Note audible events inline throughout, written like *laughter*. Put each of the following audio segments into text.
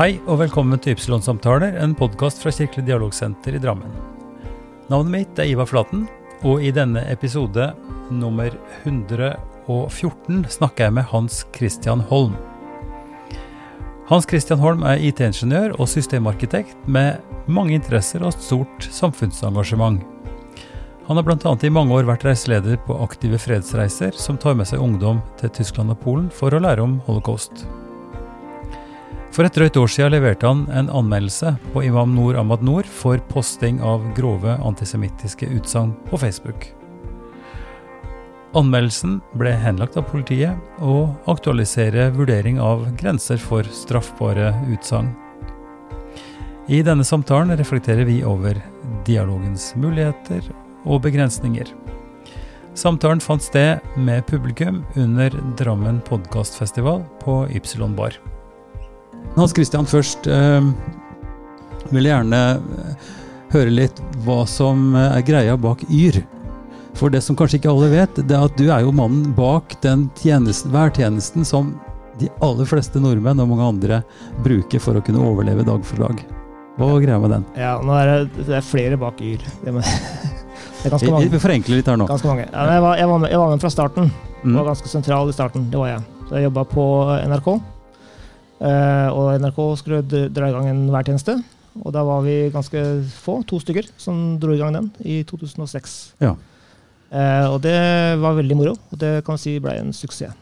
Hei og velkommen til Ypsilon-samtaler, en podkast fra Kirkelig dialogsenter i Drammen. Navnet mitt er Ivar Flaten, og i denne episode nummer 114 snakker jeg med Hans Christian Holm. Hans Christian Holm er IT-ingeniør og systemarkitekt med mange interesser og stort samfunnsengasjement. Han har bl.a. i mange år vært reiseleder på aktive fredsreiser som tar med seg ungdom til Tyskland og Polen for å lære om holocaust. For et drøyt år siden leverte han en anmeldelse på Imam Noor Ahmad Noor for posting av grove antisemittiske utsagn på Facebook. Anmeldelsen ble henlagt av politiet, og aktualiserer vurdering av grenser for straffbare utsagn. I denne samtalen reflekterer vi over dialogens muligheter og begrensninger. Samtalen fant sted med publikum under Drammen podkastfestival på Ypsilon Bar. Hans Christian, først eh, vil jeg gjerne eh, høre litt hva som eh, er greia bak Yr. For det som kanskje ikke alle vet, det er at du er jo mannen bak den tjenesten, værtjenesten som de aller fleste nordmenn og mange andre bruker for å kunne overleve dag for dag. Hva var greia med den? Ja, nå er det, det er flere bak Yr. Det, er ganske mange. Vi forenkler litt her nå. Ganske mange. Ja, jeg, var, jeg, var med, jeg, var, med, fra starten. Mm. var ganske sentral i starten. Det var jeg. Så jeg jobba på NRK. Uh, og NRK skulle dra i gang en værtjeneste. Og da var vi ganske få, to stykker, som dro i gang den i 2006. Ja. Uh, og det var veldig moro, og det kan vi si ble en suksess.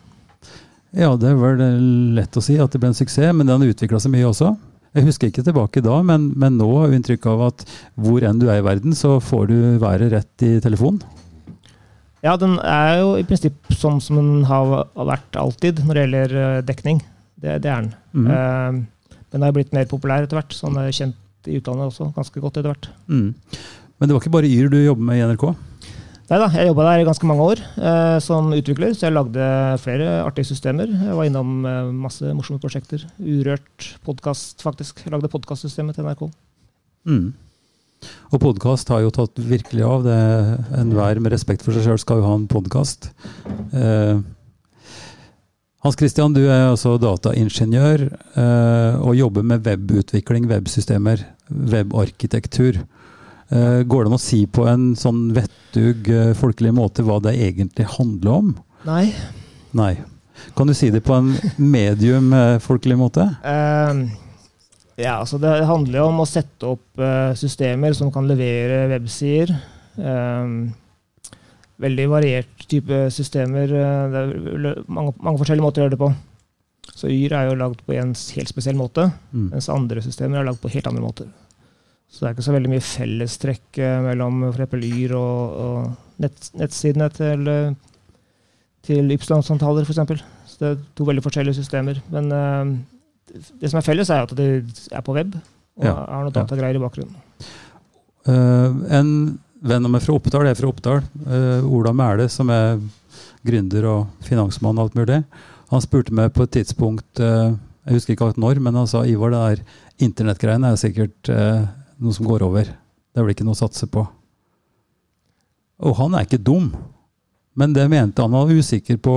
Ja, det er vel lett å si at det ble en suksess, men den utvikla seg mye også. Jeg husker ikke tilbake da, men, men nå har jeg inntrykk av at hvor enn du er i verden, så får du været rett i telefonen. Ja, den er jo i prinsipp sånn som den har vært alltid når det gjelder eh, dekning. Det, det er den. Mm. Uh, den har blitt mer populær etter hvert, så den er kjent i utlandet også ganske godt etter hvert. Mm. Men det var ikke bare Yr du jobber med i NRK? Nei da, jeg jobba der i ganske mange år uh, som utvikler, så jeg lagde flere artige systemer. Jeg var innom uh, masse morsomme prosjekter. Urørt podkast, faktisk. Jeg lagde podkastsystemet til NRK. Mm. Og podkast har jo tatt virkelig av. Enhver med respekt for seg sjøl skal jo ha en podkast. Uh, hans Christian, du er altså dataingeniør eh, og jobber med webutvikling, websystemer, webarkitektur. Eh, går det an å si på en sånn vettug, eh, folkelig måte hva det egentlig handler om? Nei. Nei. Kan du si det på en medium folkelig måte? Uh, ja, altså det handler jo om å sette opp systemer som kan levere websider. Uh, veldig variert type systemer. Eh, det er mange, mange, forskjellige måter å gjøre det på. Så Yr er jo lagd på en helt spesiell måte, mm. mens andre systemer er lagd på helt andre måter. Så det er ikke så veldig mye fellestrekk eh, mellom f.eks. Yr og, og nett, nettsidene til, til Ypsilon-samtaler, f.eks. Så det er to veldig forskjellige systemer. Men uh, det som er felles, er at det er på web og ja. har noe datagreier i bakgrunnen. Uh, en venn av fra Oppdal, er fra Oppdal, uh, Ola Mæle, som er gründer og finansmann og alt mulig, han spurte meg på et tidspunkt uh, Jeg husker ikke alt når, men han sa Ivar, det der internettgreiene er sikkert uh, noe som går over. Det er vel ikke noe å satse på. Og han er ikke dum. Men det mente han var usikker på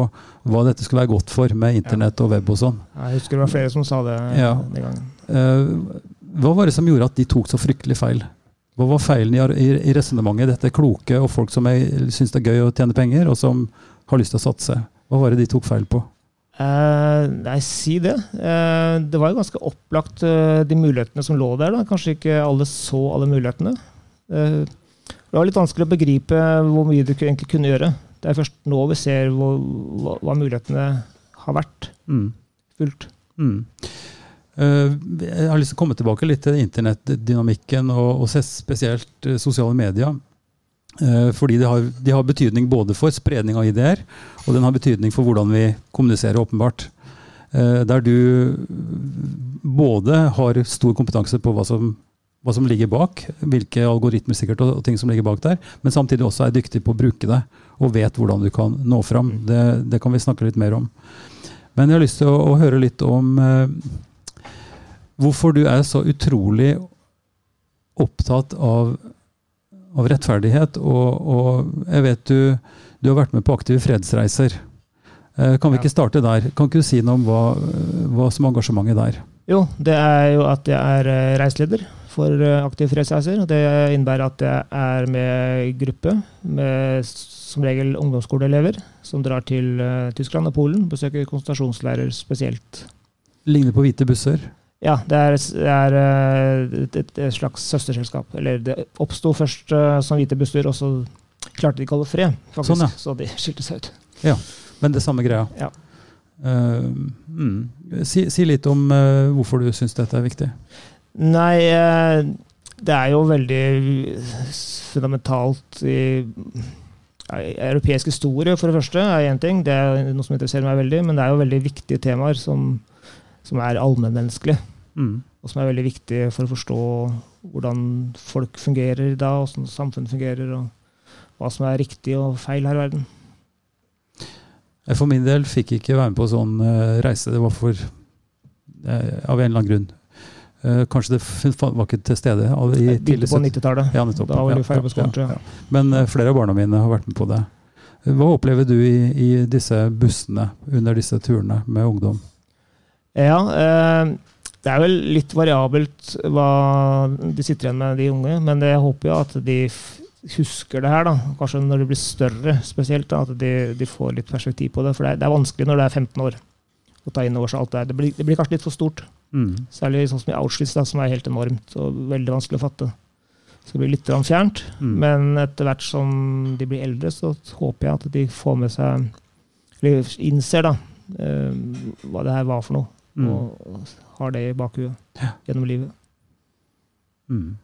hva dette skulle være godt for med internett og web og sånn. Jeg husker det var flere som sa det ja. den gangen. hva var det som gjorde at de tok så fryktelig feil? Hva var feilen i, i, i resonnementet? Dette kloke og folk som syns det er gøy å tjene penger, og som har lyst til å satse. Hva var det de tok feil på? Eh, nei, si det. Eh, det var jo ganske opplagt uh, de mulighetene som lå der. Da. Kanskje ikke alle så alle mulighetene. det var litt vanskelig å begripe hvor mye du egentlig kunne gjøre. Det er først nå vi ser hvor, hva, hva, mulighetene har vært. Mm. Fullt. Mm. Eh, jeg har lyst til å komme tilbake litt til internettdynamikken og, og spesielt eh, sosiale medier. Eh, fordi de har, de har, betydning både for spredning av ideer, og den har betydning for hvordan vi kommuniserer, åpenbart. Der du både har stor kompetanse på hva som, hva som ligger bak, hvilke algoritmer sikkert og, og, ting som ligger bak der, men samtidig også er dyktig på å bruke det og vet hvordan du kan nå fram. Det, det kan vi snakke litt mer om. Men jeg har lyst til å, å høre litt om hvorfor du er så utrolig opptatt av, av rettferdighet. Og, og, jeg vet du, du har vært med på aktive fredsreiser. Eh, kan vi ikke starte der? Kan ikke du si noe om hva, hva som er engasjementet der? Jo, det er jo at jeg er eh, reiseleder for aktive fredsreiser. Det innebærer at jeg er med gruppe med som regel ungdomsskoleelever som drar til Tyskland og Polen. Besøker konsentrasjonsleirer spesielt. Ligner på hvite busser? Ja, det er, er et, et, et, slags søsterselskap. Eller det oppsto først uh, som hvite busser, og så klarte de ikke å holde fred, faktisk. Sånn, ja. Så de skilte seg ut. Ja, Men det samme greia. Ja. Uh, mm. si, si, litt om uh, hvorfor du syns dette er viktig. Nei, uh, det er jo veldig fundamentalt i Europeisk historie, for det første, er én ting. Det er noe som interesserer meg veldig. Men det er jo veldig viktige temaer som, som er allmennmenneskelige. Mm. Og som er veldig viktig for å forstå hvordan folk fungerer da, hvordan samfunnet fungerer, og hva som er riktig og feil her i verden. Jeg for min del fikk ikke være med på sånn uh, reise. Det var for uh, Av en eller annen grunn. Uh, kanskje det var ikke til stede. I, Begynte på 90-tallet. Ja, da var du ferdig på skolen, tror jeg. Men flere av barna mine har vært med på det. Hva opplever du i, i disse bussene under disse turene med ungdom? Ja, det er vel litt variabelt hva de sitter igjen med, de unge. Men jeg håper jo at de husker det her, da. kanskje når det blir større spesielt, da, at de, de, får litt perspektiv på det. For det er, det er, vanskelig når det er 15 år å ta inn over seg alt det her. Det blir, det blir kanskje litt for stort. Mm. Særlig sånn som i Auschwitz, da, som er helt enormt og veldig vanskelig å fatte. Så det blir litt fjernt. Mm. Men etter hvert som de blir eldre, så håper jeg at de får med seg Eller innser da, eh, hva det her var for noe. Mm. Og har det i bakhuet ja. gjennom livet. Mm.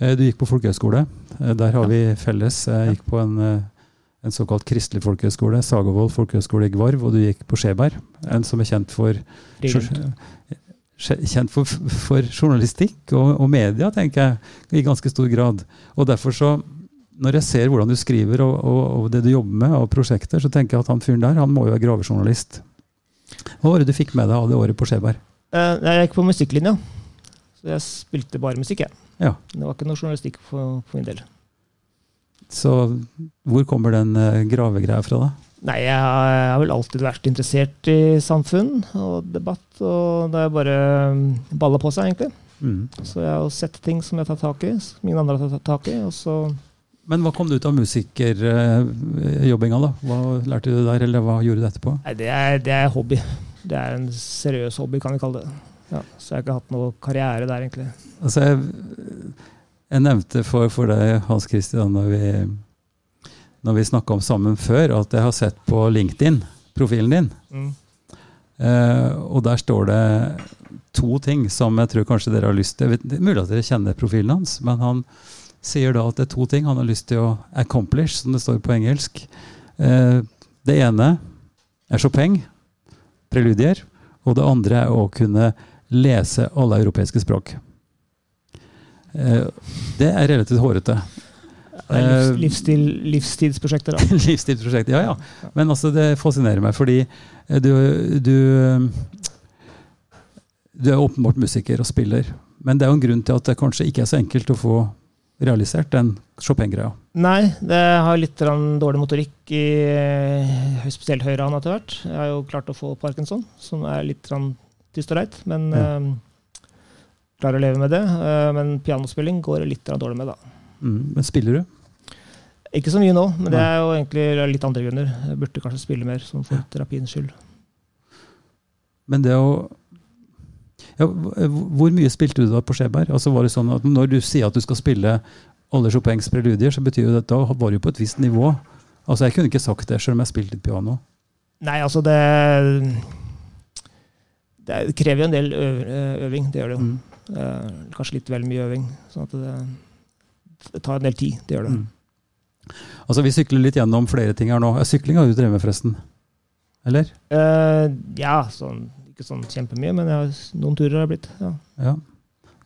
Eh, du gikk på folkehøyskole. Eh, der har vi felles. Jeg gikk på en, eh, en såkalt kristelig folkehøyskole, Sagavold folkehøyskole i Gvarv, og du gikk på Skjeberg, en som er kjent for, kjent for, for journalistikk og, og, media, tenker jeg, i ganske stor grad. Og derfor så, når jeg ser hvordan du skriver og, og, og det du jobber med og prosjekter, så tenker jeg at han fyren der han må jo være gravejournalist. Hva var det du fikk med deg av det året på Skjeberg? Jeg gikk på musikklinja. Så jeg spilte bare musikk, jeg. Ja. Det var ikke noe journalistikk for, for min del. Så hvor kommer den uh, gravegreia fra, da? Nei, jeg har, vel alltid vært interessert i samfunn og debatt. Og det er bare um, balla på seg, egentlig. Mm. Så jeg har sett ting som jeg har tatt tak i, som ingen andre har tatt tak i. og så... Men hva kom det ut av musikerjobbinga, da? Hva lærte du der, eller hva gjorde du etterpå? Nei, det er, det er hobby. Det er en seriøs hobby, kan vi kalle det. Ja, så jeg har ikke hatt noe karriere der, egentlig. Altså, jeg, jeg nevnte for, for deg, Hans Christian, når vi, når vi snakka om sammen før, at jeg har sett på LinkedIn, profilen din. Mm. Eh, og der står det to ting som jeg tror kanskje dere har lyst til. Det er mulig at dere kjenner profilen hans, men han sier da at det er to ting han har lyst til å accomplish, som det står på engelsk. Eh, det ene er Chopin, preludier. Og det andre er å kunne lese alle europeiske språk. Eh, det er relativt hårete. Livs, eh, livsstil, livstidsprosjekter, da. *laughs* livstidsprosjekter, ja, ja. Men altså, det fascinerer meg, fordi eh, du, du, du er åpenbart musiker og spiller. Men det er jo en grunn til at det kanskje ikke er så enkelt å få realisert den Chopin-greia. Nei, det har litt dårlig motorikk i spesielt høyre hånd etter hvert. Jeg har jo klart å få parkinson, som er litt tyst og leit, Men ja. øh, klarer å leve med det. Uh, men pianospilling går litt dårlig med, da. Mm, men spiller du? Ikke så mye nå, men det er jo egentlig litt andre grunner. Jeg burde kanskje spille mer sånn for terapiens skyld. Men det å ja, Hvor mye spilte du da på Skjeberg? Altså var det sånn at Når du sier at du skal spille alle Chopins preludier, så betyr jo det at da var du på et visst nivå. Altså Jeg kunne ikke sagt det, selv om jeg spilte litt piano. Nei, altså det det krever jo en del øving, det gjør det jo. Mm. Uh, kanskje litt vel mye øving. sånn at det, det, tar en del tid. Det gjør det. Mm. Altså, Vi sykler litt gjennom flere ting her nå. Sykling har du drevet med, forresten? Eller? Uh, ja, sånn, ikke sånn kjempemye, men har, noen turer har det blitt. Ja. ja.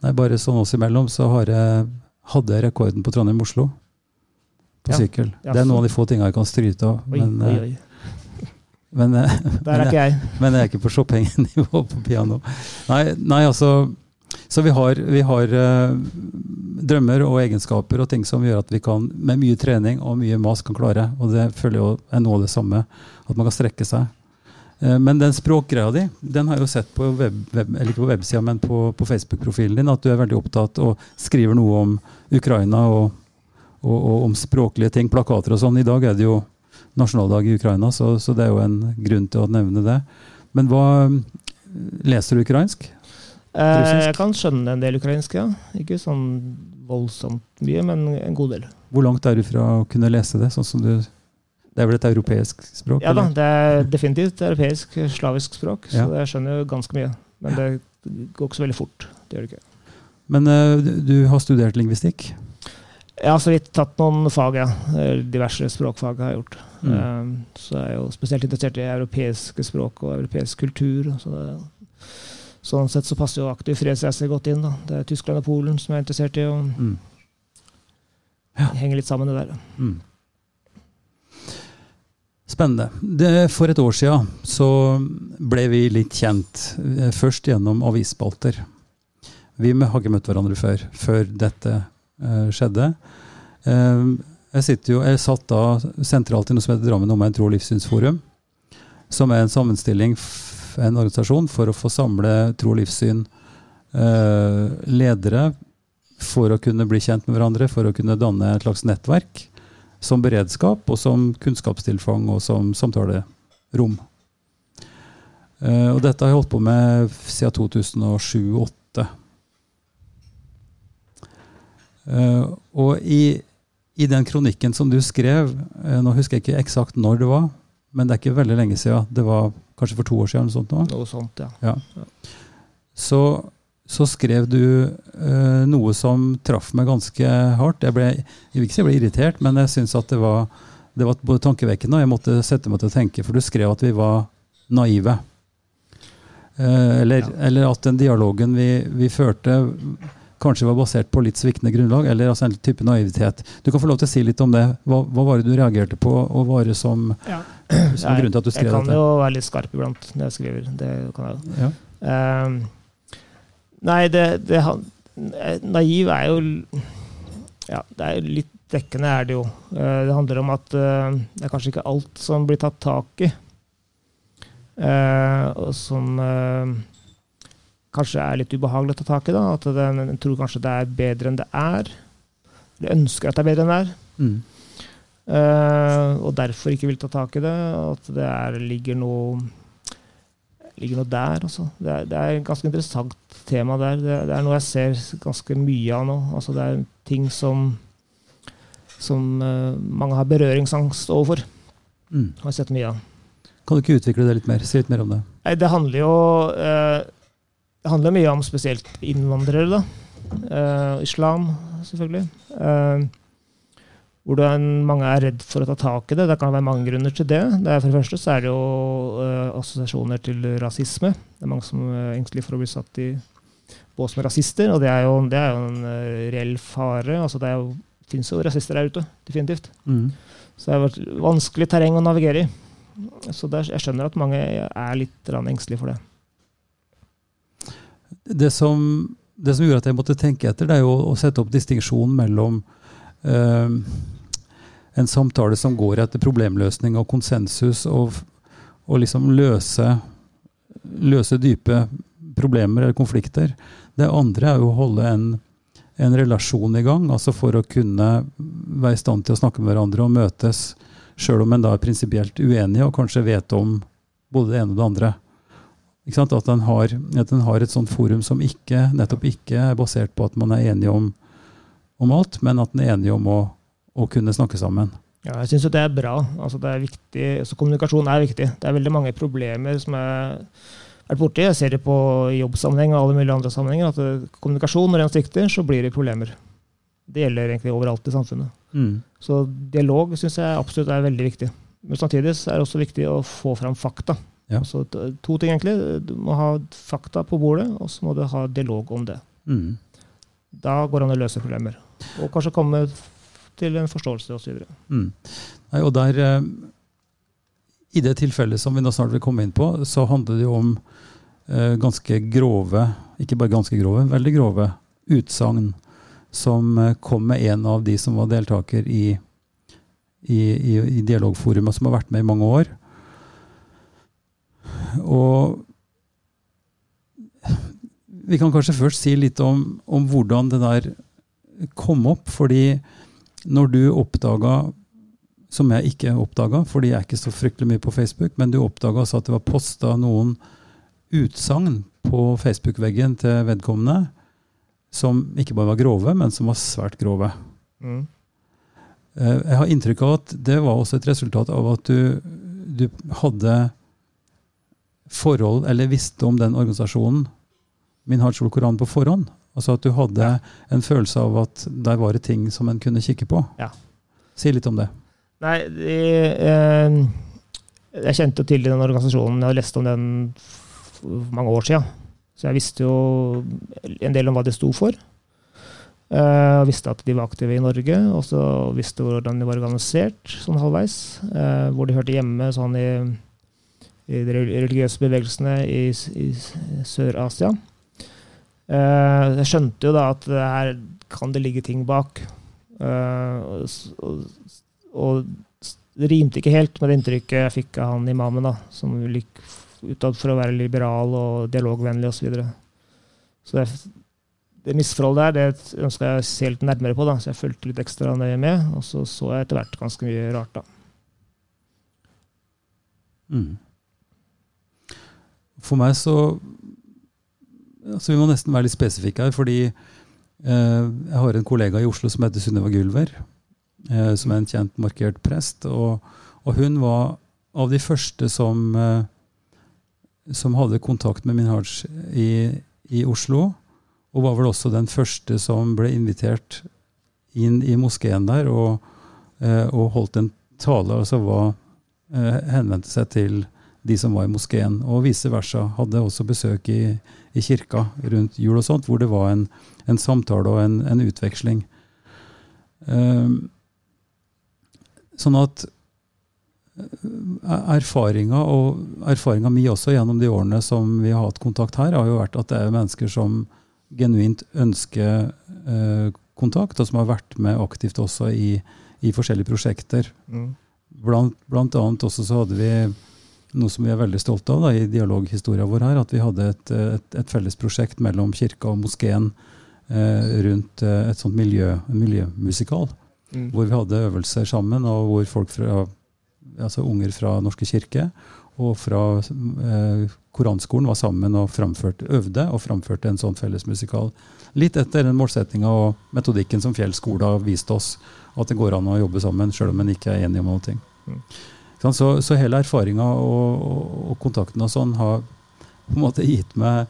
Nei, bare sånn oss imellom så jeg, hadde jeg rekorden på Trondheim-Oslo på ja. sykkel. Ja, det er noen av de få tingene jeg kan stryte av. Oi, men, oi, eh, oi. Men, eh, Der er *laughs* ikke jeg. Men jeg er ikke på Chopin-nivå på piano. Nei, nei, altså Så vi har, vi har uh, drømmer og egenskaper og ting som gjør at vi kan, med mye trening og mye mas kan klare. Og det føler jo er noe av det samme. At man kan strekke seg. Eh, men den språkgreia di, den har jeg jo sett på web, web, eller ikke på websida, men på, på Facebook-profilen din, at du er veldig opptatt og skriver noe om Ukraina og, og, og om språklige ting, plakater og sånn. I dag er det jo nasjonaldag i Ukraina, så, så, det er jo en grunn til å nevne det. Men hva Leser du ukrainsk? Eh, jeg kan skjønne en del ukrainsk, ja. Ikke sånn voldsomt mye, men en god del. Hvor langt er du fra å kunne lese det? sånn som du det er vel et europeisk språk? Ja da, det er definitivt europeisk, slavisk språk. Så jeg skjønner jo ganske mye. Men det går ikke så veldig fort. Det gjør det ikke. Men uh, du har studert lingvistikk? Jeg har så vidt tatt noen fag, ja. Diverse språkfag har jeg gjort. Mm. Um, så jeg er jo spesielt interessert i europeiske språk og europeisk kultur. Så det, sånn sett så passer jo aktiv fredsreise godt inn. da. Det er Tyskland og Polen som jeg er interessert i. og mm. ja. henger litt sammen, det der. Mm. Spennende. Det, for et år siden så ble vi litt kjent, eh, først gjennom avisspalter. Vi har ikke møtt hverandre før, før dette uh, skjedde. Uh, jeg, jo, jeg satt da sentralt i noe som heter Drammen Omegn tro- og livssynsforum. Som er en sammenstilling, en organisasjon, for å få samle tro og livssyn uh, ledere for å kunne bli kjent med hverandre, for å kunne danne et slags nettverk som beredskap, og som kunnskapstilfang og som samtalerom. Uh, og dette har jeg holdt på med siden 2007-2008. Uh, eh, og i, i, den kronikken som du skrev, uh, nå husker jeg ikke eksakt når det var, men det er ikke veldig lenge siden. Det var kanskje for to år siden? Noe sånt, nå. noe sånt ja. ja. Så så skrev du uh, noe som traff meg ganske hardt. Jeg, ble, jeg ikke si jeg ble irritert, men jeg syns at det var, det var både tankevekkende og jeg måtte sette meg til å tenke, for du skrev at vi var naive. Uh, eller, ja. eller, at den dialogen vi, vi, førte, kanskje var basert på litt sviktende grunnlag, eller altså en type naivitet. Du kan få lov til å si litt om det. Hva, hva var det du reagerte på, og hva var det som, ja. som grunnen til at du skrev dette? Jeg kan dette? jo være litt skarp iblant når jeg skriver. Det kan jeg jo. Ja. Um, Nei, det, det, Naiv er jo Ja, det er litt dekkende, er det jo. Eh, det handler om at eh, det er kanskje ikke alt som blir tatt tak i. Eh, og som kanskje er litt ubehagelig å ta tak i. da, At en tror kanskje det er bedre enn det er. Eller ønsker at det er bedre enn det er. Mm. og derfor ikke vil ta tak i det. At det er, ligger noe ligger noe der. Altså. Det, er, det er et ganske interessant tema der. Det, det, er noe jeg ser ganske mye av nå. Altså, det er ting som, som uh, mange har berøringsangst overfor. Mm. Har sett mye av. Kan du ikke utvikle det litt mer? Si litt mer om det. Det handler jo uh, det handler mye om spesielt innvandrere. da. Uh, islam, selvfølgelig. Uh, hvordan mange er redd for å ta tak i det. Det kan være mange grunner til det. det er for det første så er det jo uh, assosiasjoner til rasisme. Det er mange som er engstelige for å bli satt i bås med rasister, og det er jo, det er jo en uh, reell fare. Altså det fins jo rasister der ute, definitivt. Mm. Så det har vært vanskelig terreng å navigere i. Så er, jeg skjønner at mange er litt engstelige for det. Det som, det som, gjorde at jeg måtte tenke etter, det er jo å sette opp distinksjonen mellom uh, en samtale som går etter problemløsning og konsensus, og, og liksom løse, løse, dype problemer eller konflikter. Det andre er jo å holde en, en, relasjon i gang, altså for å kunne være i stand til å snakke med hverandre og møtes, sjøl om en da er prinsipielt uenig og kanskje vet om både det ene og det andre. At en har, har, et sånt forum som ikke, nettopp ikke er basert på at man er enig om, om alt, men at en er enig om å å kunne snakke sammen. Ja, jeg syns det er bra. Altså, det er viktig. Så kommunikasjon er viktig. Det er veldig mange problemer som er borte vært borti. Jeg ser det på jobbsammenheng og alle mulige andre sammenhenger. at Kommunikasjon, når en svikter, så blir det problemer. Det gjelder egentlig overalt i samfunnet. Mm. Så dialog syns jeg absolutt er veldig viktig. Men samtidig er det også viktig å få fram fakta. Ja. Så to ting, egentlig. Du må ha fakta på bordet, og så må du ha dialog om det. Mm. Da går det an å løse problemer. Og kanskje komme til en forståelse osv. Mm. Nei, og der, eh, I det tilfellet som vi nå snart vil komme inn på, så handler det jo om eh, ganske grove, ikke bare ganske grove, veldig grove utsagn som eh, kom med en av de som var deltaker i, i, i, i dialogforumet, som har vært med i mange år. og vi kan kanskje først si litt om, om, hvordan det der kom opp. Fordi når du oppdaga, som jeg ikke oppdaga, fordi jeg er ikke så fryktelig mye på Facebook, men du oppdaga altså at det var posta noen utsagn på Facebook-veggen til vedkommende som ikke bare var grove, men som var svært grove. Mm. Eh, jeg har inntrykk av at det var også et resultat av at du, du hadde forhold, eller visste om den organisasjonen, Min Hajjul Koran, på forhånd. Altså at du hadde en følelse av at der var det ting som en kunne kikke på. Ja. Si litt om det. Nei, de, eh, jeg kjente til den organisasjonen. Jeg har lest om den for mange år siden. Så jeg visste jo en del om hva de sto for. Jeg visste at de var aktive i Norge, og så visste hvordan de var organisert sånn halvveis. Uh, hvor de hørte hjemme sånn i, i de religiøse bevegelsene i, i Sør-Asia. Uh, jeg skjønte jo da at her kan det ligge ting bak. Og, og, det rimte ikke helt med det inntrykket jeg fikk av han imamen, da, som gikk utad for å være liberal og dialogvennlig osv. Så, videre. så det, det misforholdet der det ønska jeg å se litt nærmere på, da, så jeg fulgte litt ekstra nøye med. Og så så jeg etter hvert ganske mye rart, da. Mm. For meg så altså Vi må nesten være litt spesifikke her, fordi eh, jeg har en kollega i Oslo som heter Sunniva Gulver, eh, som er en kjent markert prest. Og, og hun var av de første som eh, som hadde kontakt med Minhaj i, i, Oslo. Og var vel også den første som ble invitert inn i moskeen der og, og holdt en tale. Altså var, henvendte seg til de som var i moskeen. Og vice versa. Hadde også besøk i, i kirka rundt jul og sånt, hvor det var en, en samtale og en, en utveksling. Um, sånn at Eh, erfaringa, og erfaringa mi også gjennom de årene som vi har hatt kontakt her, har jo vært at det er mennesker som genuint ønsker eh, kontakt, og som har vært med aktivt også i, i forskjellige prosjekter. Mm. Blant, blant, annet også så hadde vi noe som vi er veldig stolte av da, i dialoghistoria vår her, at vi hadde et, et, et felles prosjekt mellom kirka og moskeen eh, rundt eh, et sånt miljø, miljømusikal. Mm. Hvor vi hadde øvelser sammen, og hvor folk fra altså unger fra Norske kirke og fra eh, Koranskolen var sammen og framførte, øvde og framførte en sånn fellesmusikal. Litt etter den målsettinga og metodikken som Fjell skole har vist oss, at det går an å jobbe sammen, sjøl om en ikke er enig om noe. Mm. Så, så, hele erfaringa og, og, og, kontakten og sånn har på en måte gitt meg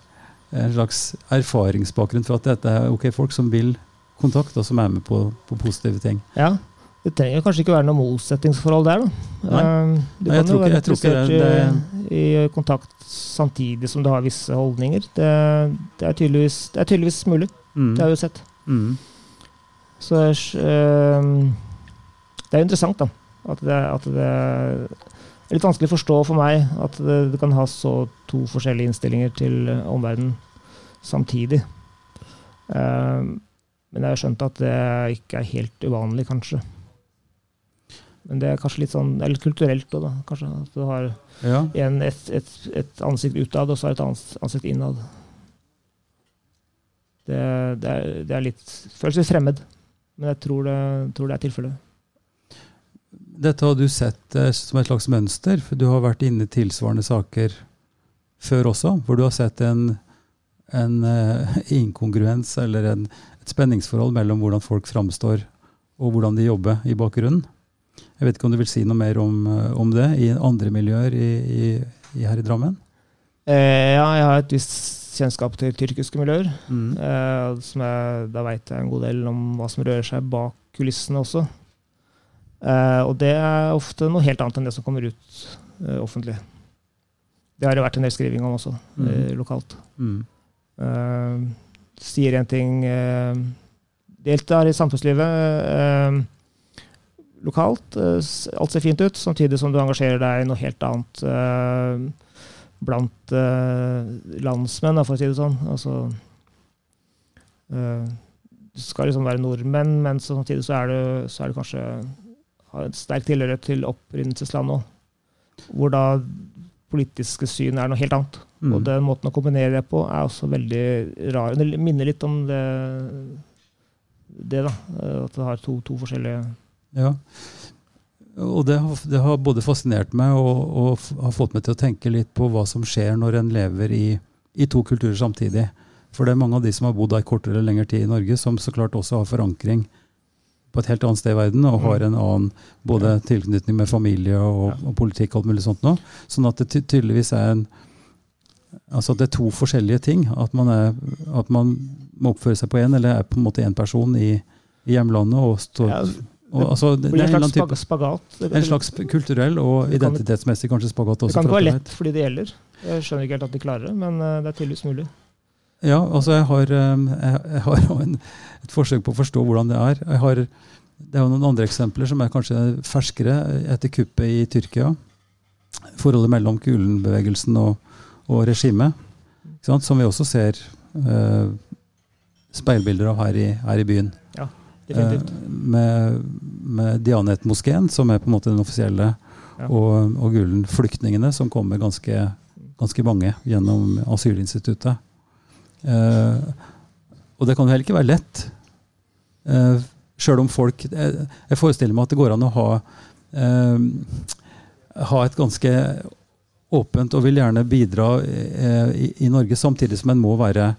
en slags erfaringsbakgrunn for at dette er ok folk som vil kontakt, og som er med på, på positive ting. Ja, det trenger kanskje ikke være noe motsetningsforhold der. da. Nei. Um, du kan jo være interessert i, i, kontakt samtidig som du har visse holdninger. Det, det, er, tydeligvis, det er, tydeligvis, mulig. Mm. Det har vi jo sett. Mm. Så øh, det er interessant, da. At det, at det, er litt vanskelig å forstå for meg at det, det kan ha så to forskjellige innstillinger til omverdenen samtidig. Uh, men jeg har skjønt at det ikke er helt uvanlig, kanskje. Men det er kanskje litt sånn, eller kulturelt òg, da. Kanskje at du har ja. en, et, et, et, ansikt utad, og så et ansikt innad. Det, det, er, det er litt føles litt fremmed, men jeg tror det, tror det er tilfellet. Dette har du sett eh, som et slags mønster, for du har vært inne i tilsvarende saker før også, hvor du har sett en, en uh, *laughs* inkongruens eller en, et spenningsforhold mellom hvordan folk framstår og hvordan de jobber i bakgrunnen. Jeg vet ikke om du vil si noe mer om, eh, om det i andre miljøer i, i, i her i Drammen? Eh, ja, jeg har et visst kjennskap til tyrkiske miljøer. Mm. Eh, jeg, da veit jeg en god del om hva som rører seg bak kulissene også. Eh, og det er ofte noe helt annet enn det som kommer ut eh, offentlig. Det har det vært en del skriving om også, mm. Eh, lokalt. Mm. sier en ting Deltar i samfunnslivet lokalt. Eh, alt ser fint ut, samtidig som du engasjerer deg i noe helt annet blant uh, landsmenn, for å si det sånn. Altså, uh, du skal liksom være nordmenn, men samtidig så er du, så er du kanskje har en sterk tilhørighet til opprinnelseslandet òg. Hvor da politiske syn er noe helt annet. Mm. Og den måten å kombinere det på er også veldig rar. Det minner litt om det, det da. At det har to, to forskjellige Ja. Og det har, det har både fascinert meg og, og har fått meg til å tenke litt på hva som skjer når en lever i, i to kulturer samtidig. For det er mange av de som har bodd ei kortere eller lengre tid i Norge, som så klart også har forankring på et helt annet sted i verden, og har en annen både tilknytning med familie og, og politikk og alt mulig sånt nå. Sånn at det tydeligvis er en Altså det er to forskjellige ting. At man, er, at man må oppføre seg på én, eller er på en måte én person i, i hjemlandet og står ja, og, altså, det, Det er en en, slags type, spagat. En slags kulturell og identitetsmessig kanskje spagat det kan ikke være lett for de det gjelder. Jeg skjønner ikke helt at de klarer det, men eh, det er tydeligvis mulig. Ja, altså jeg har, um, jeg, har en, et forsøk på å forstå hvordan det er. Jeg har, det er jo noen andre eksempler som er kanskje ferskere etter kuppet i Tyrkia. Forholdet mellom Gulen-bevegelsen og, og regimet, som vi også ser eh, speilbilder av her i, her i byen. Definitivt. Eh, med, med Dianet-moskeen, som er på en måte den offisielle, Ja. og, og Gulen-flyktningene, som kommer ganske, ganske mange gjennom asylinstituttet. Eh, og det kan jo heller ikke være lett. Eh, Sjøl om folk jeg, forestiller meg at det går an å ha, eh, ha et ganske åpent og vil gjerne bidra eh, i, i Norge, samtidig som en må være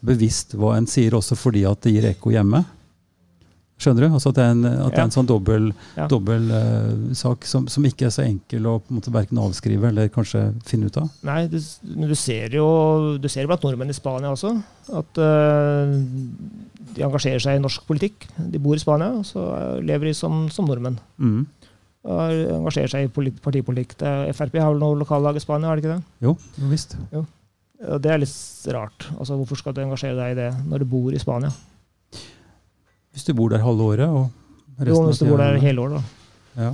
bevisst hva en sier, også fordi at det gir ekko hjemme. Skjønner du? Altså at det er en, at det er en sånn dobbel, Ja. dobbel uh, sak som, som ikke er så enkel å på en måte verken avskrive eller kanskje finne ut av. Nei, du, men du ser jo du ser blant nordmenn i Spania også at uh, de engasjerer seg i norsk politikk. De bor i Spania, og så lever de som, som nordmenn. Mm. Og engasjerer seg i polit- partipolitikk. Det er- Frp har vel noe lokallag i Spania, har de ikke det? Jo, jo visst. Jo. det er litt rart. Altså, Hvorfor skal du engasjere deg i det når du bor i Spania? Hvis du bor der halve året og resten Jo, hvis du bor der hele året, da. Ja.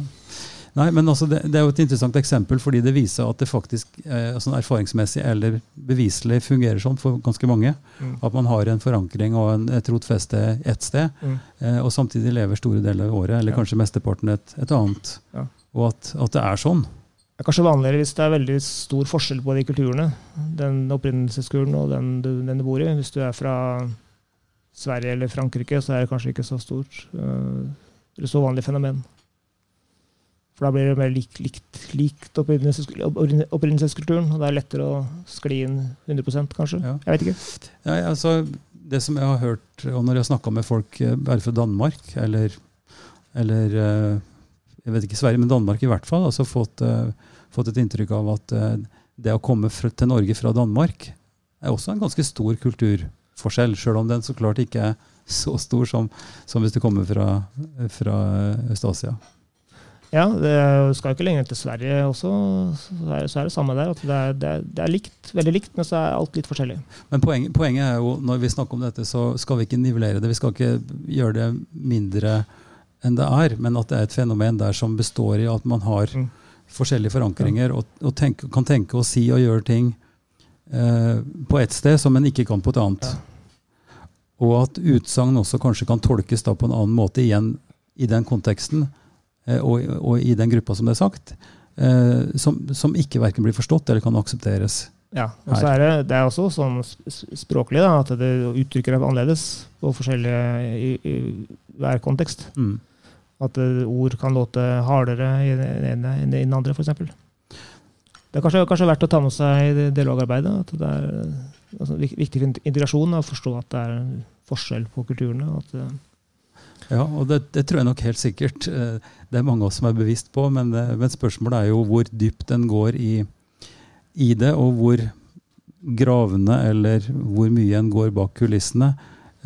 Nei, men altså det, det er jo et interessant eksempel, fordi det viser at det faktisk eh, sånn erfaringsmessig eller beviselig fungerer sånn for ganske mange. Mm. At man har en forankring og en, et rotfeste ett sted, Mm. eh, og samtidig lever store deler av året, eller Ja. kanskje mesteparten et, et annet. Ja. Og at, at det er sånn. Det er kanskje vanligere hvis det er veldig stor forskjell på de kulturene. Den opprinnelseskulen og den du, den du bor i. Hvis du er fra Sverige eller Frankrike, så er det kanskje ikke så stort. øh, eller så vanlig fenomen. For da blir det mer likt, likt, likt opprinnelseskulturen, og det er lettere å skli inn 100 kanskje. Ja. Jeg vet ikke. Ja, altså, det som jeg har hørt, og når jeg har snakka med folk eh, bare fra Danmark, eller, eller eh, jeg vet ikke Sverige, men Danmark i hvert fall, altså fått, eh, fått et inntrykk av at eh, det å komme til Norge fra Danmark er også en ganske stor kulturforskjell, sjøl om den så klart ikke er så stor som, som hvis du kommer fra, fra Øst-Asia. Ja, det skal ikke lenger til Sverige også, så er, så er det samme der. det er, det, er, det er likt, veldig likt, men så er alt litt forskjellig. Men poenget, poenget er jo, når vi snakker om dette, så skal vi ikke nivellere det. Vi skal ikke gjøre det mindre enn det er, men at det er et fenomen der som består i at man har Mm. forskjellige forankringer og, og tenk, kan tenke og si og gjøre ting eh, på ett sted som en ikke kan på et annet. Og at utsagn også kanskje kan tolkes da på en annen måte igjen i den konteksten eh, og, og i den gruppa som det er sagt, eh, som, som ikke verken blir forstått eller kan aksepteres. Ja, og så er det, det er også sånn sp- sp- språklig da, at det uttrykker deg annerledes på forskjellige i, i hver kontekst. Mm. At eh, ord kan låte hardere i den ene enn i den andre, f.eks. Det er kanskje, kanskje verdt å ta med seg i det dialogarbeidet. At det er altså, viktig for int- integrasjon å forstå at det er forskjell på kulturene. At, Ja, og det, det tror jeg nok helt sikkert eh, det er mange av oss som er bevisst på, men, eh, men spørsmålet er jo hvor dypt en går i, i det, og hvor gravende eller hvor mye en går bak kulissene,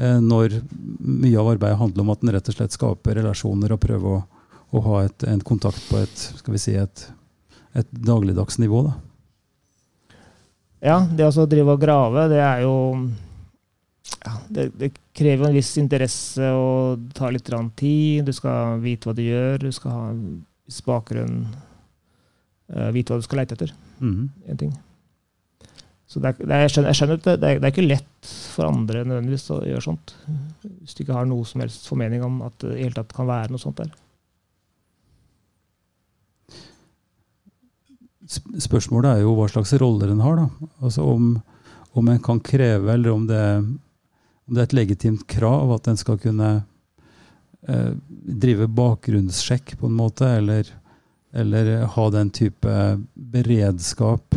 eh, når mye av arbeidet handler om at en rett og slett skaper relasjoner og prøver å, å ha et, en kontakt på et, skal vi si, et, et dagligdags nivå. Da. ja, det å drive og grave, det er jo ja, det, det krever en viss interesse og det tar litt tid. Du skal vite hva du gjør, du skal ha en viss bakgrunn. Uh, vite hva du skal leite etter. Mm. en ting. Så det er, det er, jeg skjønner, jeg skjønner det, er, det er ikke lett for andre nødvendigvis å gjøre sånt. Hvis du ikke har noe som helst formening om at det i hele tatt kan være noe sånt der. Spørsmålet er jo hva slags roller en har. da. Altså om, om en kan kreve, eller om det, om det er et legitimt krav at en skal kunne eh, drive bakgrunnssjekk på en måte, eller, eller ha den type beredskap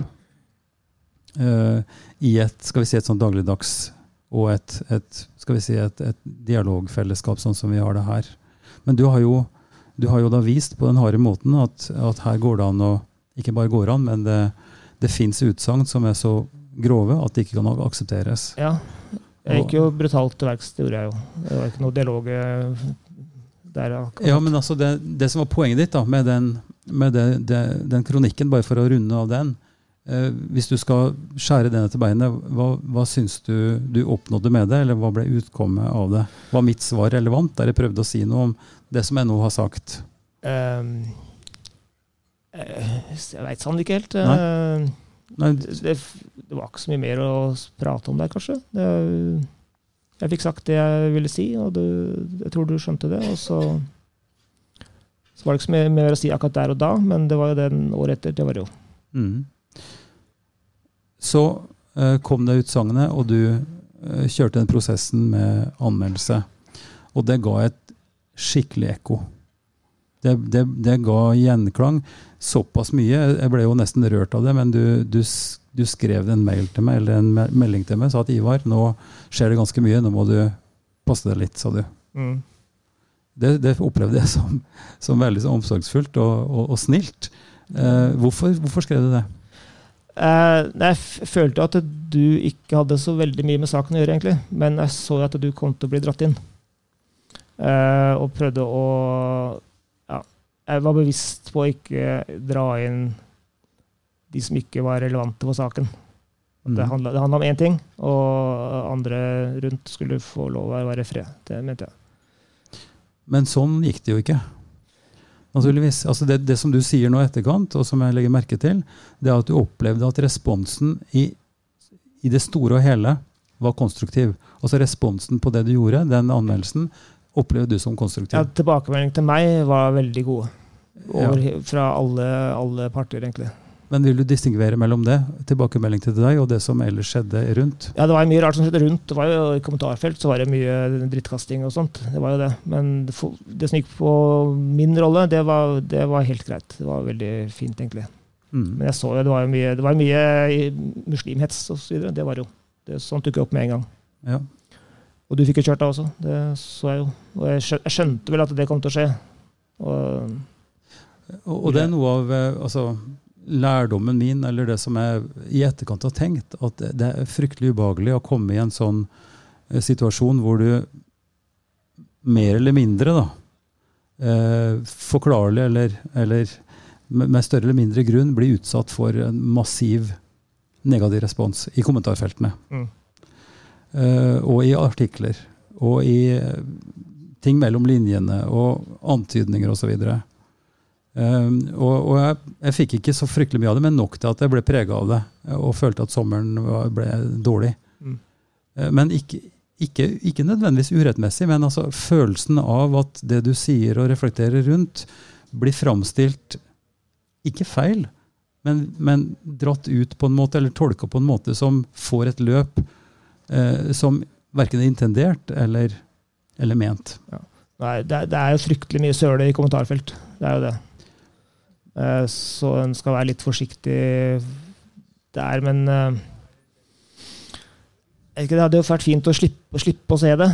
eh, i et skal vi si, et sånn dagligdags og et, et, skal vi si, et, et dialogfellesskap, sånn som vi har det her. Men du har jo, du har jo da vist på den harde måten at, at, her går det an å Ikke bare går an, men det, det fins utsagn som er så grove at det ikke kan aksepteres. Ja. Jeg gikk jo brutalt til verks, det gjorde jeg jo. Det var ikke noe dialog eh, der. Akkurat. Ja, men altså det, det, som var poenget ditt da, med, den, med det, den kronikken, bare for å runde av den, Eh, hvis du skal skjære den etter beinet, hva, hva syns du du oppnådde med det, eller hva ble utkommet av det? Var mitt svar relevant der jeg prøvde å si noe om det som jeg nå har sagt? Um, jeg veit sånn ikke helt. Nei. Uh, Nei. Det, det, var ikke så mye mer å prate om der, kanskje. Det, jeg fikk sagt det jeg ville si, og du, jeg tror du skjønte det. Og så, så var det ikke så mye mer å si akkurat der og da, men det var jo den året etter. Det var det jo. Mm. Så uh, kom det utsagnet, og du uh, kjørte den prosessen med anmeldelse. Og det ga et skikkelig ekko. Det, det, det, ga gjenklang såpass mye. Jeg ble jo nesten rørt av det, men du, du, du skrev en mail til meg, eller en melding til meg sa at Ivar, nå skjer det ganske mye, nå må du passe deg litt, sa du. Mm. Det, det, opplevde jeg som, som veldig så omsorgsfullt og, og, og snilt. Eh, hvorfor, hvorfor skrev du det? Eh, jeg følte at du ikke hadde så veldig mye med saken å gjøre, egentlig. Men jeg så at du kom til å bli dratt inn. Eh, og prøvde å jeg var bevisst på å ikke dra inn de som ikke var relevante for saken. Mm. Det handla om én ting, og andre rundt skulle få lov å være i fred. Det mente jeg. Men sånn gikk det jo ikke naturligvis. Altså det, det, som du sier nå i etterkant, og som jeg legger merke til, det er at du opplevde at responsen i, i det store og hele var konstruktiv. Altså responsen på det du gjorde, den anmeldelsen, opplevde du som konstruktiv. Ja, Tilbakemeldingene til meg var veldig gode. Over, ja. Fra alle, alle parter, egentlig. Men vil du distingvere mellom det, tilbakemelding til deg, og det som ellers skjedde rundt? Ja, det var mye rart som skjedde rundt. Det var jo I kommentarfelt så var det mye drittkasting og sånt. Det var jo det. Men det, som gikk på min rolle, det var, det var, helt greit. Det var veldig fint, egentlig. Mm. Men jeg så jo det var jo mye, det var mye muslimhets osv. Det var jo det, Sånt dukket opp med en gang. Ja. Og du fikk jo kjørt deg også. Det så jeg jo. Og jeg skjønte vel at det kom til å skje. Og, og det er noe av eh, altså lærdommen min, eller det som jeg i etterkant har tenkt, at det er fryktelig ubehagelig å komme i en sånn eh, situasjon hvor du mer eller mindre, da, eh, forklarlig eller, eller, med større eller mindre grunn blir utsatt for en massiv negativ respons i kommentarfeltene. Mm. Eh, og i artikler. Og i eh, ting mellom linjene og antydninger osv. Og, så Um, og, og jeg, jeg, fikk ikke så fryktelig mye av det, men nok til at jeg ble prega av det. Og følte at sommeren ble dårlig. Mm. Uh, men ikke, ikke, ikke, nødvendigvis urettmessig, men altså følelsen av at det du sier og reflekterer rundt, blir framstilt ikke feil, men, men, dratt ut på en måte, eller tolka på en måte som får et løp uh, som verken er intendert eller, eller ment. Ja. Nei, det, det, er jo fryktelig mye søle i kommentarfelt. Det er jo det. Eh, så en skal være litt forsiktig der, men eh, ikke, Det hadde jo vært fint å slippe, slippe å se det,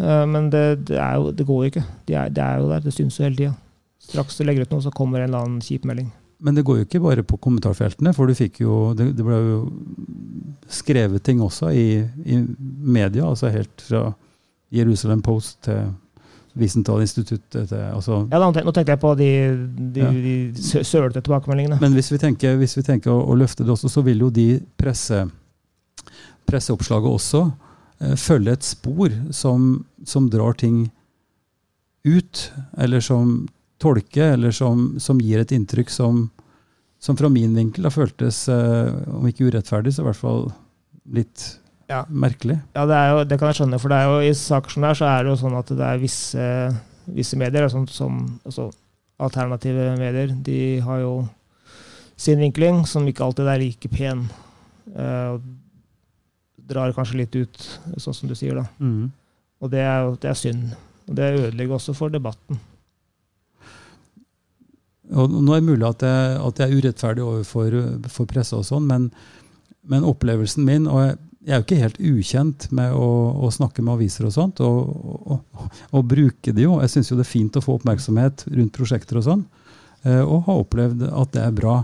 eh, men det, det, jo, det går jo ikke. Det er, det er, jo der. Det syns jo hele tida. Straks du legger ut noe, så kommer en eller annen kjip melding. Men det går jo ikke bare på kommentarfeltene, for jo, det ble jo skrevet ting også i, i media, altså helt fra Jerusalem Post til Wiesenthal-instituttet altså, Ja, nå tenkte jeg på de, de, ja. de sølete tilbakemeldingene. Men hvis vi tenker, hvis vi tenker å, å, løfte det også, så vil jo de presse, presseoppslaget også eh, følge et spor som, som, drar ting ut, eller som tolker, eller som, som gir et inntrykk som, som fra min vinkel har føltes, eh, om ikke urettferdig, så i hvert fall litt ja. Merkelig. Ja, det, jo, det, kan jeg skjønne. For det er jo, i saker som det er, så er det jo sånn at det er visse, visse medier, altså, som altså, alternative medier, de har jo sin vinkling, som ikke alltid er like pen. Uh, drar kanskje litt ut, sånn som du sier, da. Mm. Og det er, det er synd. Og det ødelegger også for debatten. Og nå er det mulig at jeg, at jeg er urettferdig overfor for presse, og sånn, men, men, opplevelsen min og jeg, jeg, er jo ikke helt ukjent med å, å snakke med aviser og sånt, og, og, og bruke det jo. Jeg syns jo det er fint å få oppmerksomhet rundt prosjekter og sånn, eh, og har opplevd at det er bra.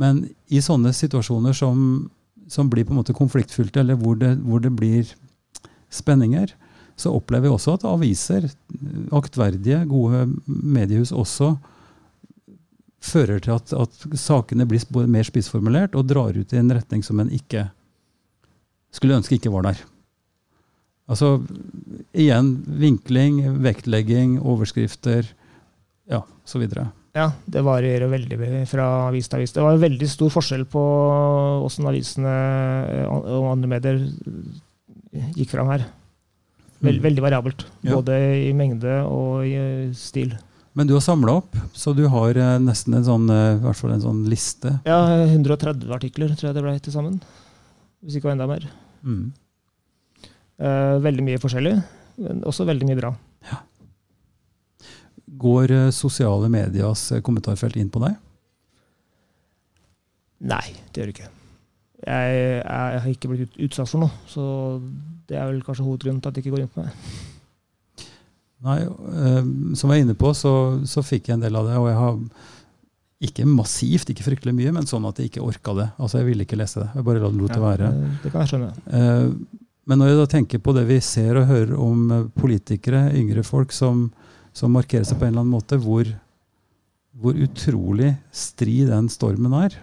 Men i sånne situasjoner som, som blir på en måte konfliktfylte, eller hvor det, hvor det blir spenninger, så opplever jeg også at aviser, aktverdige, gode mediehus også, fører til at, at sakene blir mer spissformulert og drar ut i en retning som en ikke skulle ønske ikke var der. Altså igjen vinkling, vektlegging, overskrifter, ja, så videre. Ja, det varierer veldig fra avis til avis. Det var veldig stor forskjell på åssen avisene og andre medier gikk fram her. Veld, mm. veldig variabelt. Både ja. i mengde og i stil. Men du har samla opp, så du har eh, nesten en sånn, eh, en sånn liste? Ja, 130 artikler tror jeg det ble til sammen. Hvis ikke enda mer. Mm. Eh, veldig mye forskjellig, men også veldig mye bra. Ja. Går eh, sosiale medias eh, kommentarfelt inn på deg? Nei, det gjør det ikke. Jeg, jeg, jeg har ikke blitt utsatt for noe, så det er vel kanskje hovedgrunnen til at det ikke går inn på meg. Nei, øh, Som jeg er inne på, så, så, fikk jeg en del av det. Og jeg har ikke massivt, ikke fryktelig mye, men sånn at jeg ikke orka det. Altså, Jeg ville ikke lese det. Jeg bare lot det ja, være. Det kan jeg skjønne. Uh, men når jeg da tenker på det vi ser og hører om eh, politikere, yngre folk, som, som markerer seg på en eller annen måte, hvor, hvor utrolig stri den stormen er.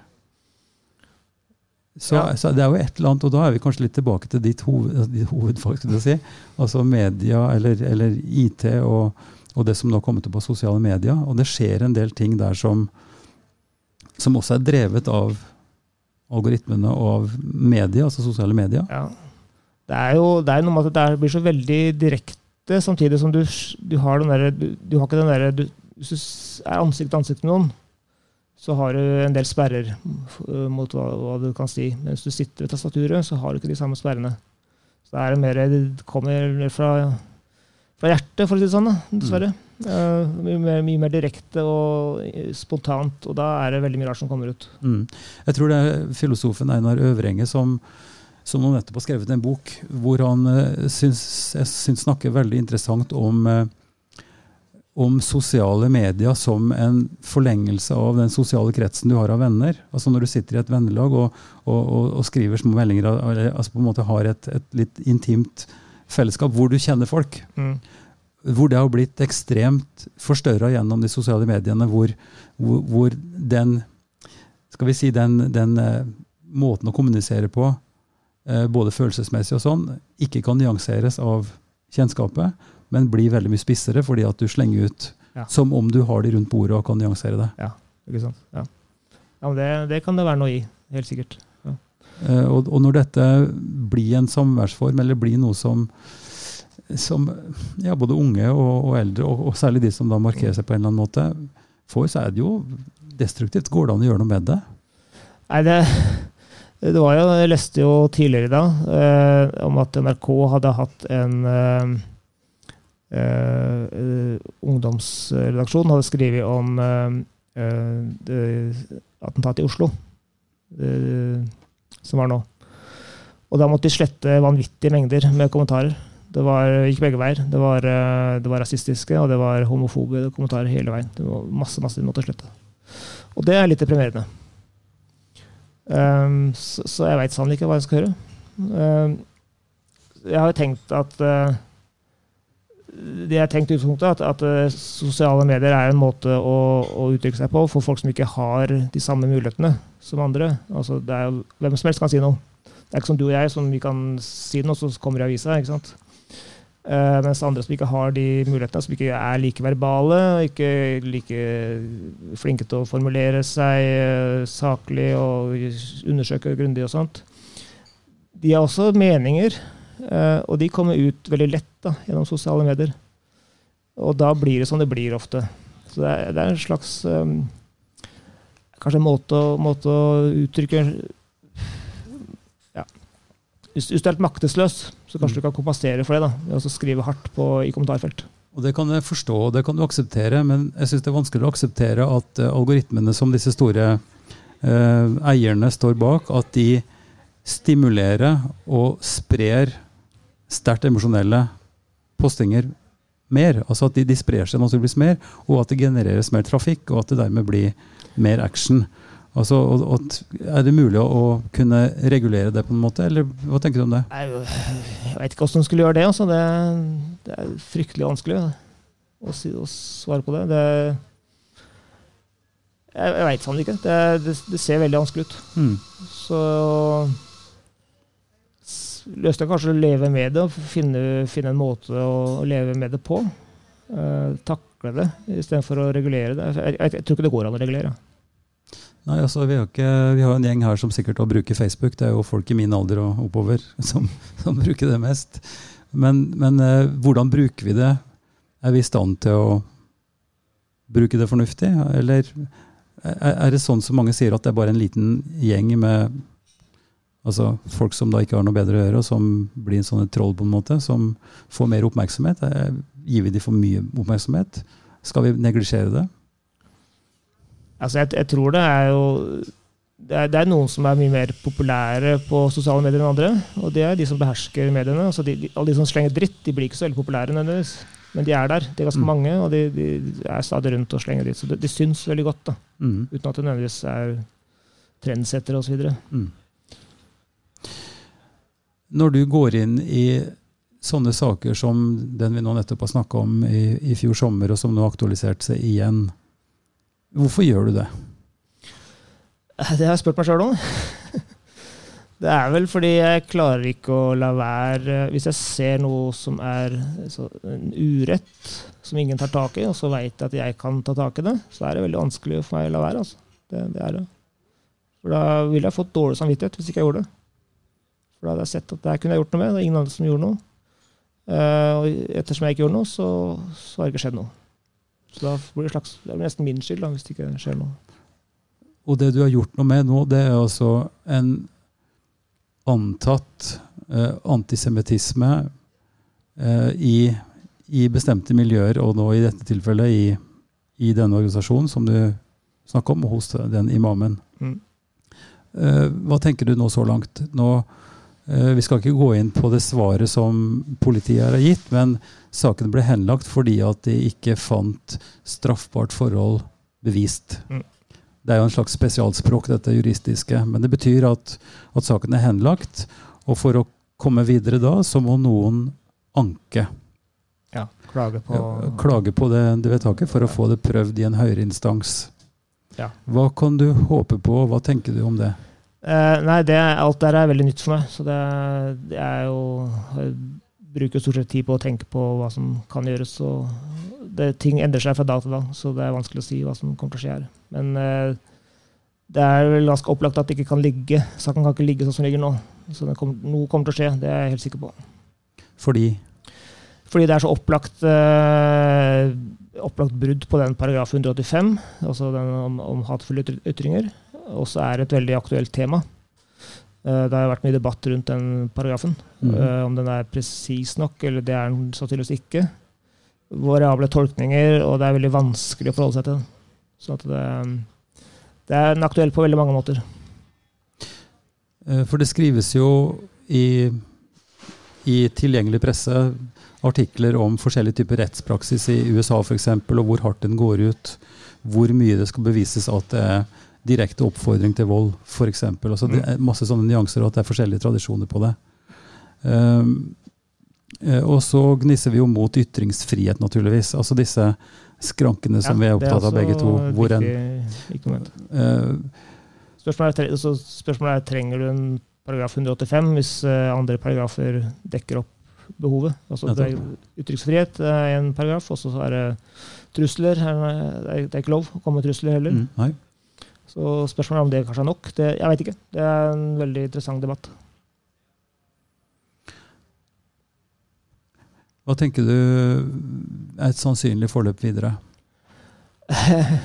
Så, ja. så, det er jo et eller annet, og da er vi kanskje litt tilbake til ditt, hoved, ditt hovedfag. skulle jeg si, Altså media eller, eller IT og, og, det som nå kommet opp på sosiale medier. Og det skjer en del ting der som, som også er drevet av algoritmene og av media, altså sosiale medier. Ja. Det er jo det er noe med at det blir så veldig direkte, samtidig som du, du har den derre du, du, har ikke den derre Hvis du er ansikt til ansikt med noen, så har du en del sperrer eh, mot hva, hva, du kan si. Men hvis du sitter ved tastaturet, så har du ikke de samme sperrene. Så det, er mer, det kommer fra, fra hjertet, for å si det sånn, dessverre. Mm. Uh, mye, mer, mye, mer, direkte og spontant, og da er det veldig mye rart som kommer ut. Mm. Jeg tror det er filosofen Einar Øvrenge som, som nettopp har skrevet en bok hvor han uh, syns, syns snakker veldig interessant om uh, om sosiale medier som en forlengelse av den sosiale kretsen du har av venner. Altså Når du sitter i et vennelag og, og, og, og skriver små meldinger, altså på en måte har et, et, litt intimt fellesskap hvor du kjenner folk. Mm. Hvor det har blitt ekstremt forstørra gjennom de sosiale mediene, hvor, hvor, hvor den skal vi si, den, den uh, måten å kommunisere på, uh, både følelsesmessig og sånn, ikke kan nyanseres av kjennskapet men blir veldig mye spissere fordi at du slenger ut ja. som om du har de rundt bordet og kan nyansere det. Ja, ikke sant. Ja, ja men det, det, kan det være noe i. Helt sikkert. Uh, og, og, når dette blir en samværsform, eller blir noe som, som ja, både unge og, og eldre, og, og, særlig de som da markerer seg på en eller annen måte, får, så er det jo destruktivt. Går det an å gjøre noe med det? Nei, det, det var jo, Jeg leste jo tidligere i dag eh, om at NRK hadde hatt en eh, Uh, ungdomsredaksjonen hadde skrevet om uh, attentatet i Oslo, som var nå. Og da måtte de slette vanvittige mengder med kommentarer. Det var, gikk begge veier. Det var, det var rasistiske og det var homofobe kommentarer hele veien. Det var masse, masse de måtte slette. Og det er litt deprimerende. Um, så, så, jeg veit sannelig ikke hva jeg skal høre. Um, jeg har jo tenkt at uh, det jeg tenkte utgangspunktet, at, at uh, sosiale medier er en måte å, å, uttrykke seg på for folk som ikke har de samme mulighetene som andre. Altså, det er, jo, hvem som helst kan si noe. Det er ikke som du og jeg, som vi kan si noe, så kommer det i avisa. ikke sant? Uh, mens andre som ikke har de mulighetene, som ikke er like verbale, ikke like flinke til å formulere seg uh, saklig og undersøke grundig og sånt, de har også meninger og de kommer ut veldig lett da, gjennom sosiale medier. Og da blir det som det blir ofte. Så det er, det er en slags um, kanskje en måte, måte å uttrykke ja. hvis, hvis du er helt maktesløs, så kanskje du kan kompensere for det da, ved å skrive hardt på, i kommentarfelt. Og Det kan jeg forstå, og det kan du akseptere, men jeg syns det er vanskelig å akseptere at eh, algoritmene som disse store eh, eierne står bak, at de stimulerer og sprer sterkt emosjonelle postinger mer. Altså at de, de sprer seg naturligvis mer, og at det genereres mer trafikk, og at det dermed blir mer action. Altså, og, og, er det mulig å, å kunne regulere det på en måte, eller hva tenker du om det? Jeg, Jeg vet ikke hvordan du skulle gjøre det. Altså. Det, det er fryktelig vanskelig å, si, å svare på det. det jeg, jeg veit sannelig ikke. Det, det, det ser veldig vanskelig ut. Mm. Så løsningen er kanskje å leve med det og finne, finne en måte å leve med det på. Uh, takle det istedenfor å regulere det. Jeg, jeg, jeg tror ikke det går an å regulere. Nei, altså vi har, ikke, vi har en gjeng her som sikkert også bruker Facebook. Det er jo folk i min alder og oppover *laughs* som, som bruker det mest. Men, men uh, hvordan bruker vi det? Er vi i stand til å bruke det fornuftig? Eller er, er det sånn som mange sier, at det er bare en liten gjeng med altså folk som da ikke har noe bedre å gjøre, og som blir en sånn troll, på en måte, som får mer oppmerksomhet? Eh, Gir vi dem for mye oppmerksomhet? Skal vi neglisjere det? Altså, jeg, jeg tror det er jo det er, det er noen som er mye mer populære på sosiale medier enn andre. Og det er de som behersker mediene. Altså de, de, alle de som slenger dritt, de blir ikke så veldig populære nødvendigvis. Men de er der. De er ganske Mm. mange, og de, de er stadig rundt og slenger dritt. Så de, de syns veldig godt, da. Mm. uten at det nødvendigvis er trendsettere osv. Mm. Når du går inn i sånne saker som den vi nå nettopp har snakka om i, i fjor sommer, og som nå har aktualisert seg igjen, hvorfor gjør du det? Det har jeg spurt meg sjøl om. *laughs* Det er vel fordi jeg klarer ikke å la være Hvis jeg ser noe som er en urett som ingen tar tak i, og så veit jeg at jeg kan ta tak i det, så er det veldig vanskelig for meg å la være. Altså. Det, det er det. For da ville jeg fått dårlig samvittighet hvis ikke jeg gjorde det. For da hadde jeg sett at det kunne jeg gjort noe med. Det er ingen andre som gjorde noe. Eh, og ettersom jeg ikke gjorde noe, så, så har det ikke skjedd noe. Så da blir det, slags, det blir nesten min skyld da, hvis det ikke skjer noe. Og det du har gjort noe med nå, det er altså en antatt eh, antisemittisme eh, i, i bestemte miljøer, og nå i dette tilfellet i, i denne organisasjonen som du snakker om, hos den imamen. Mm. Eh, hva tenker du nå så langt? Nå, eh, vi skal ikke gå inn på det svaret som politiet har gitt, men saken ble henlagt fordi at de ikke fant straffbart forhold bevist. Mm. Det er jo en slags spesialspråk, dette juristiske. Men det betyr at, at saken er henlagt. Og for å komme videre da, så må noen anke. Ja, klage på Klage på det, det vedtaket for å få det prøvd i en høyere instans. Ja. Hva kan du håpe på, hva tenker du om det? Eh, nei, det, alt der er veldig nytt for meg. Så det, det er jo Jeg bruker stort sett tid på å tenke på hva som kan gjøres. og det, Ting endrer seg fra dag til dag, så det er vanskelig å si hva som kommer til å skje her. Men uh, det er vel ganske opplagt at det ikke kan ligge. Saken kan ikke ligge sånn som den ligger nå. Så det kom, noe kommer til å skje, det er jeg helt sikker på. Fordi Fordi det er så opplagt, eh, opplagt brudd på den paragraf 185, altså den om, om hatefulle ytr- ytringer. Og så er et veldig aktuelt tema. Eh, det har vært mye debatt rundt den paragrafen. Eh, om den er presis nok, eller det er den sannsynligvis ikke. Variable tolkninger, og det er veldig vanskelig å forholde seg til den. Så det, det er en aktuell på veldig mange måter. Eh, For det skrives jo i, i tilgjengelig presse artikler om forskjellige typer rettspraksis i USA f.eks., og hvor hardt den går ut. Hvor mye det skal bevises at det er direkte oppfordring til vold, f.eks. Altså, det er masse sånne nyanser, og at det er forskjellige tradisjoner på det. Um, og så gnisser vi jo mot ytringsfrihet, naturligvis. Altså disse skrankene som vi er opptatt av begge to. Hvor en, moment. eh, Spørsmålet er, tre- så spørsmålet er trenger du en paragraf 185 hvis eh, andre paragrafer dekker opp behovet. Altså, det er Uttrykksfrihet er en paragraf, og så er det trusler. er- Det er, ikke lov å komme med trusler heller. mm. Så spørsmålet er om det kanskje er nok. Det, jeg vet ikke. Det er en veldig interessant debatt. Hva tenker du er et sannsynlig forløp videre? *laughs*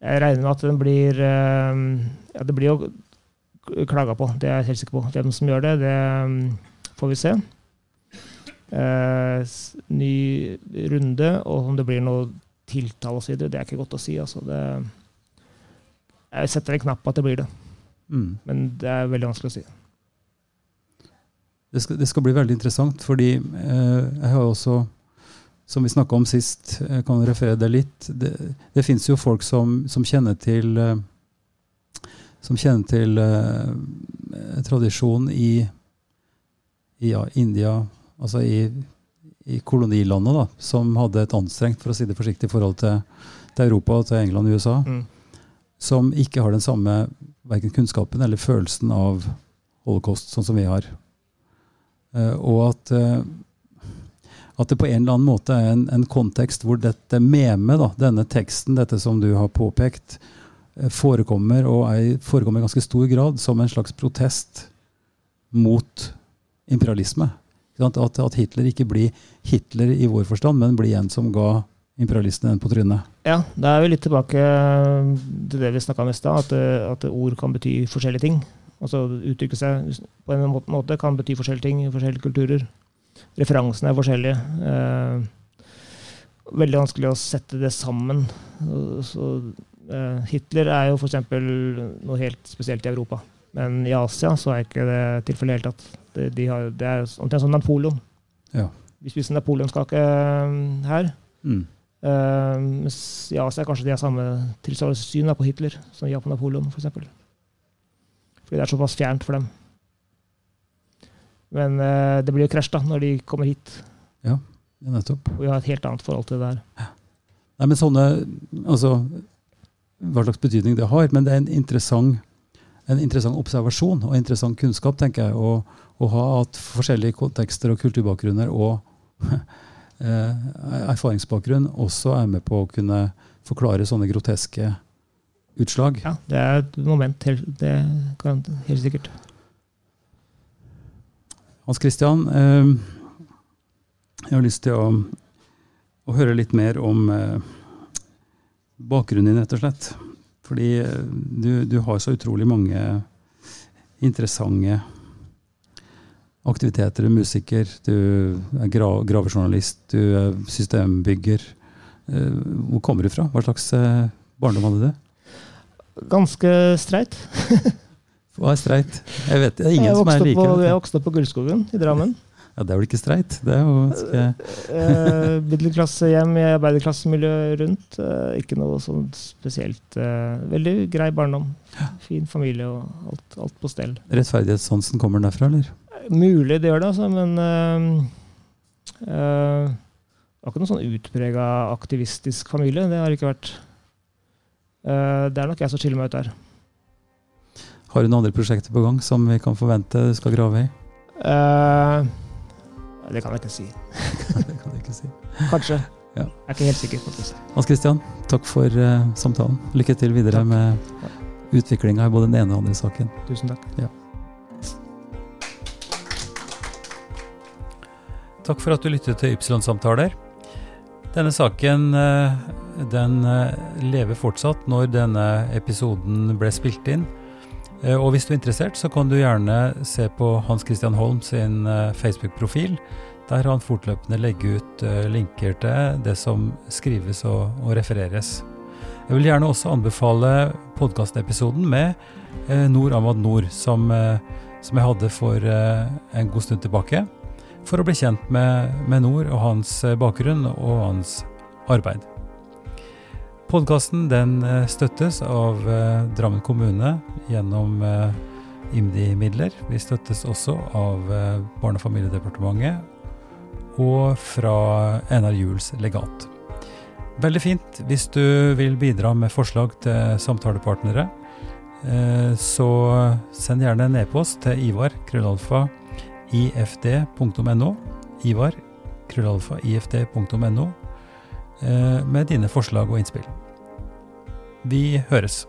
Jeg regner med at den blir eh, Ja, det blir jo klaga på, det er jeg helt sikker på. Hvem som gjør det, det mm, får vi se. Eh, ny runde, og om det blir noe tiltale osv., det er ikke godt å si. Altså. Det, jeg setter en knapp på at det blir det, Mm. men det er veldig vanskelig å si. Det skal, det skal bli veldig interessant, fordi eh, jeg har også, som vi snakka om sist, jeg kan referere det litt Det, det fins jo folk som, som kjenner til eh, Som kjenner til eh, tradisjon i, i ja, India, altså i, i kolonilandet, da, som hadde et anstrengt, for å si det forsiktig, forhold til, til Europa, til England og USA, Mm. Som ikke har den samme verken kunnskapen eller følelsen av holocaust, sånn som vi har. Eh, og at, eh, at det på en eller annen måte er en, en kontekst hvor dette meme, da, denne teksten, dette som du har påpekt, eh, forekommer, og er, forekommer i ganske stor grad som en slags protest mot imperialisme. At, at Hitler ikke blir Hitler i vår forstand, men blir en som ga imperialistene på trynet. Ja, da er vi litt tilbake til det vi snakka om i stad, at, eh, at ord kan bety forskjellige ting. Altså uttrykke seg på en måte- måte kan bety forskjellige ting i forskjellige kulturer. Referansene er forskjellige. Eh, veldig vanskelig å sette det sammen. Så, eh, Hitler er jo f.eks. noe helt spesielt i Europa. Men i Asia så er ikke det tilfellet i det hele tatt. Det, de har, det er omtrent som Napoleon. Ja. Vi spiser napoleonskake eh, her. Mm. Uh, mens I Asia kanskje de har samme tilsvarende syn på Hitler som Japan på Napoleon, f.eks. Fordi det er såpass fjernt for dem. Men uh, det blir jo krasj da, når de kommer hit, Ja, nettopp. og vi har et helt annet forhold til det der. Nei, men sånne, altså, Hva slags betydning det har. Men det er en interessant, en interessant observasjon og interessant kunnskap, tenker jeg, å, å ha at forskjellige kontekster og kulturbakgrunner og *laughs* erfaringsbakgrunn også er med på å kunne forklare sånne groteske utslag. Ja, Det er et moment, det kan helt sikkert. Hans Christian, eh, jeg har lyst til å, å høre litt mer om eh, bakgrunnen din, rett og slett. Fordi eh, du, du har så utrolig mange interessante aktiviteter. Du er musiker, du er gra gravejournalist, du er systembygger. Eh, hvor kommer du fra? Hva slags eh, barndom hadde du? Ganske streit. *laughs* Hva er streit? Jeg vet, det er ingen jeg som er like. på, jeg vokste opp på Gullskogen i Drammen. *laughs* Ja, det er vel ikke streit? Det er jo ganske Eh, Middelklassehjem i arbeiderklassemiljø rundt. Ikke noe sånn spesielt. Veldig grei barndom. Fin familie og alt, alt på stell. Rettferdighetssansen kommer den derfra, eller? Mulig det gjør det, altså, men eh, eh, Det var ikke noen sånn utprega aktivistisk familie. Det har det ikke vært. Uh, det er nok jeg som skiller meg ut der. Har du noen andre prosjekter på gang som vi kan forvente du skal grave i? Uh, det kan jeg ikke si. *laughs* det kan jeg ikke si. Kanskje. Ja. Jeg er ikke helt sikker. faktisk. Hans Christian, takk for uh, samtalen. Lykke til videre Takk. med utviklinga i både den ene og den andre saken. Tusen takk. Takk for at du lyttet til Ypsilon-samtaler. Denne saken eh, den eh, lever fortsatt når denne episoden ble spilt inn. Eh, Og hvis du er interessert, så kan du gjerne se på Hans Christian Holm sin Facebook-profil. Der han fortløpende legger ut linker til det som skrives og, refereres. Jeg vil gjerne også anbefale podkastepisoden med Nord Nor Ahmad Nor, som, som jeg hadde for en god stund tilbake for å bli kjent med, med Nord og hans eh, bakgrunn og hans arbeid. Podkasten støttes av eh, Drammen kommune gjennom eh, IMDi-midler. Vi støttes også av eh, Barne- og familiedepartementet og fra NR Juels legat. Veldig fint hvis du vil bidra med forslag til samtalepartnere. Eh, så send gjerne en e-post til Ivar krøllalfa ifd.no. Ivar, krøllalfa, ifd.no. eh, Med dine forslag og innspill. Vi høres.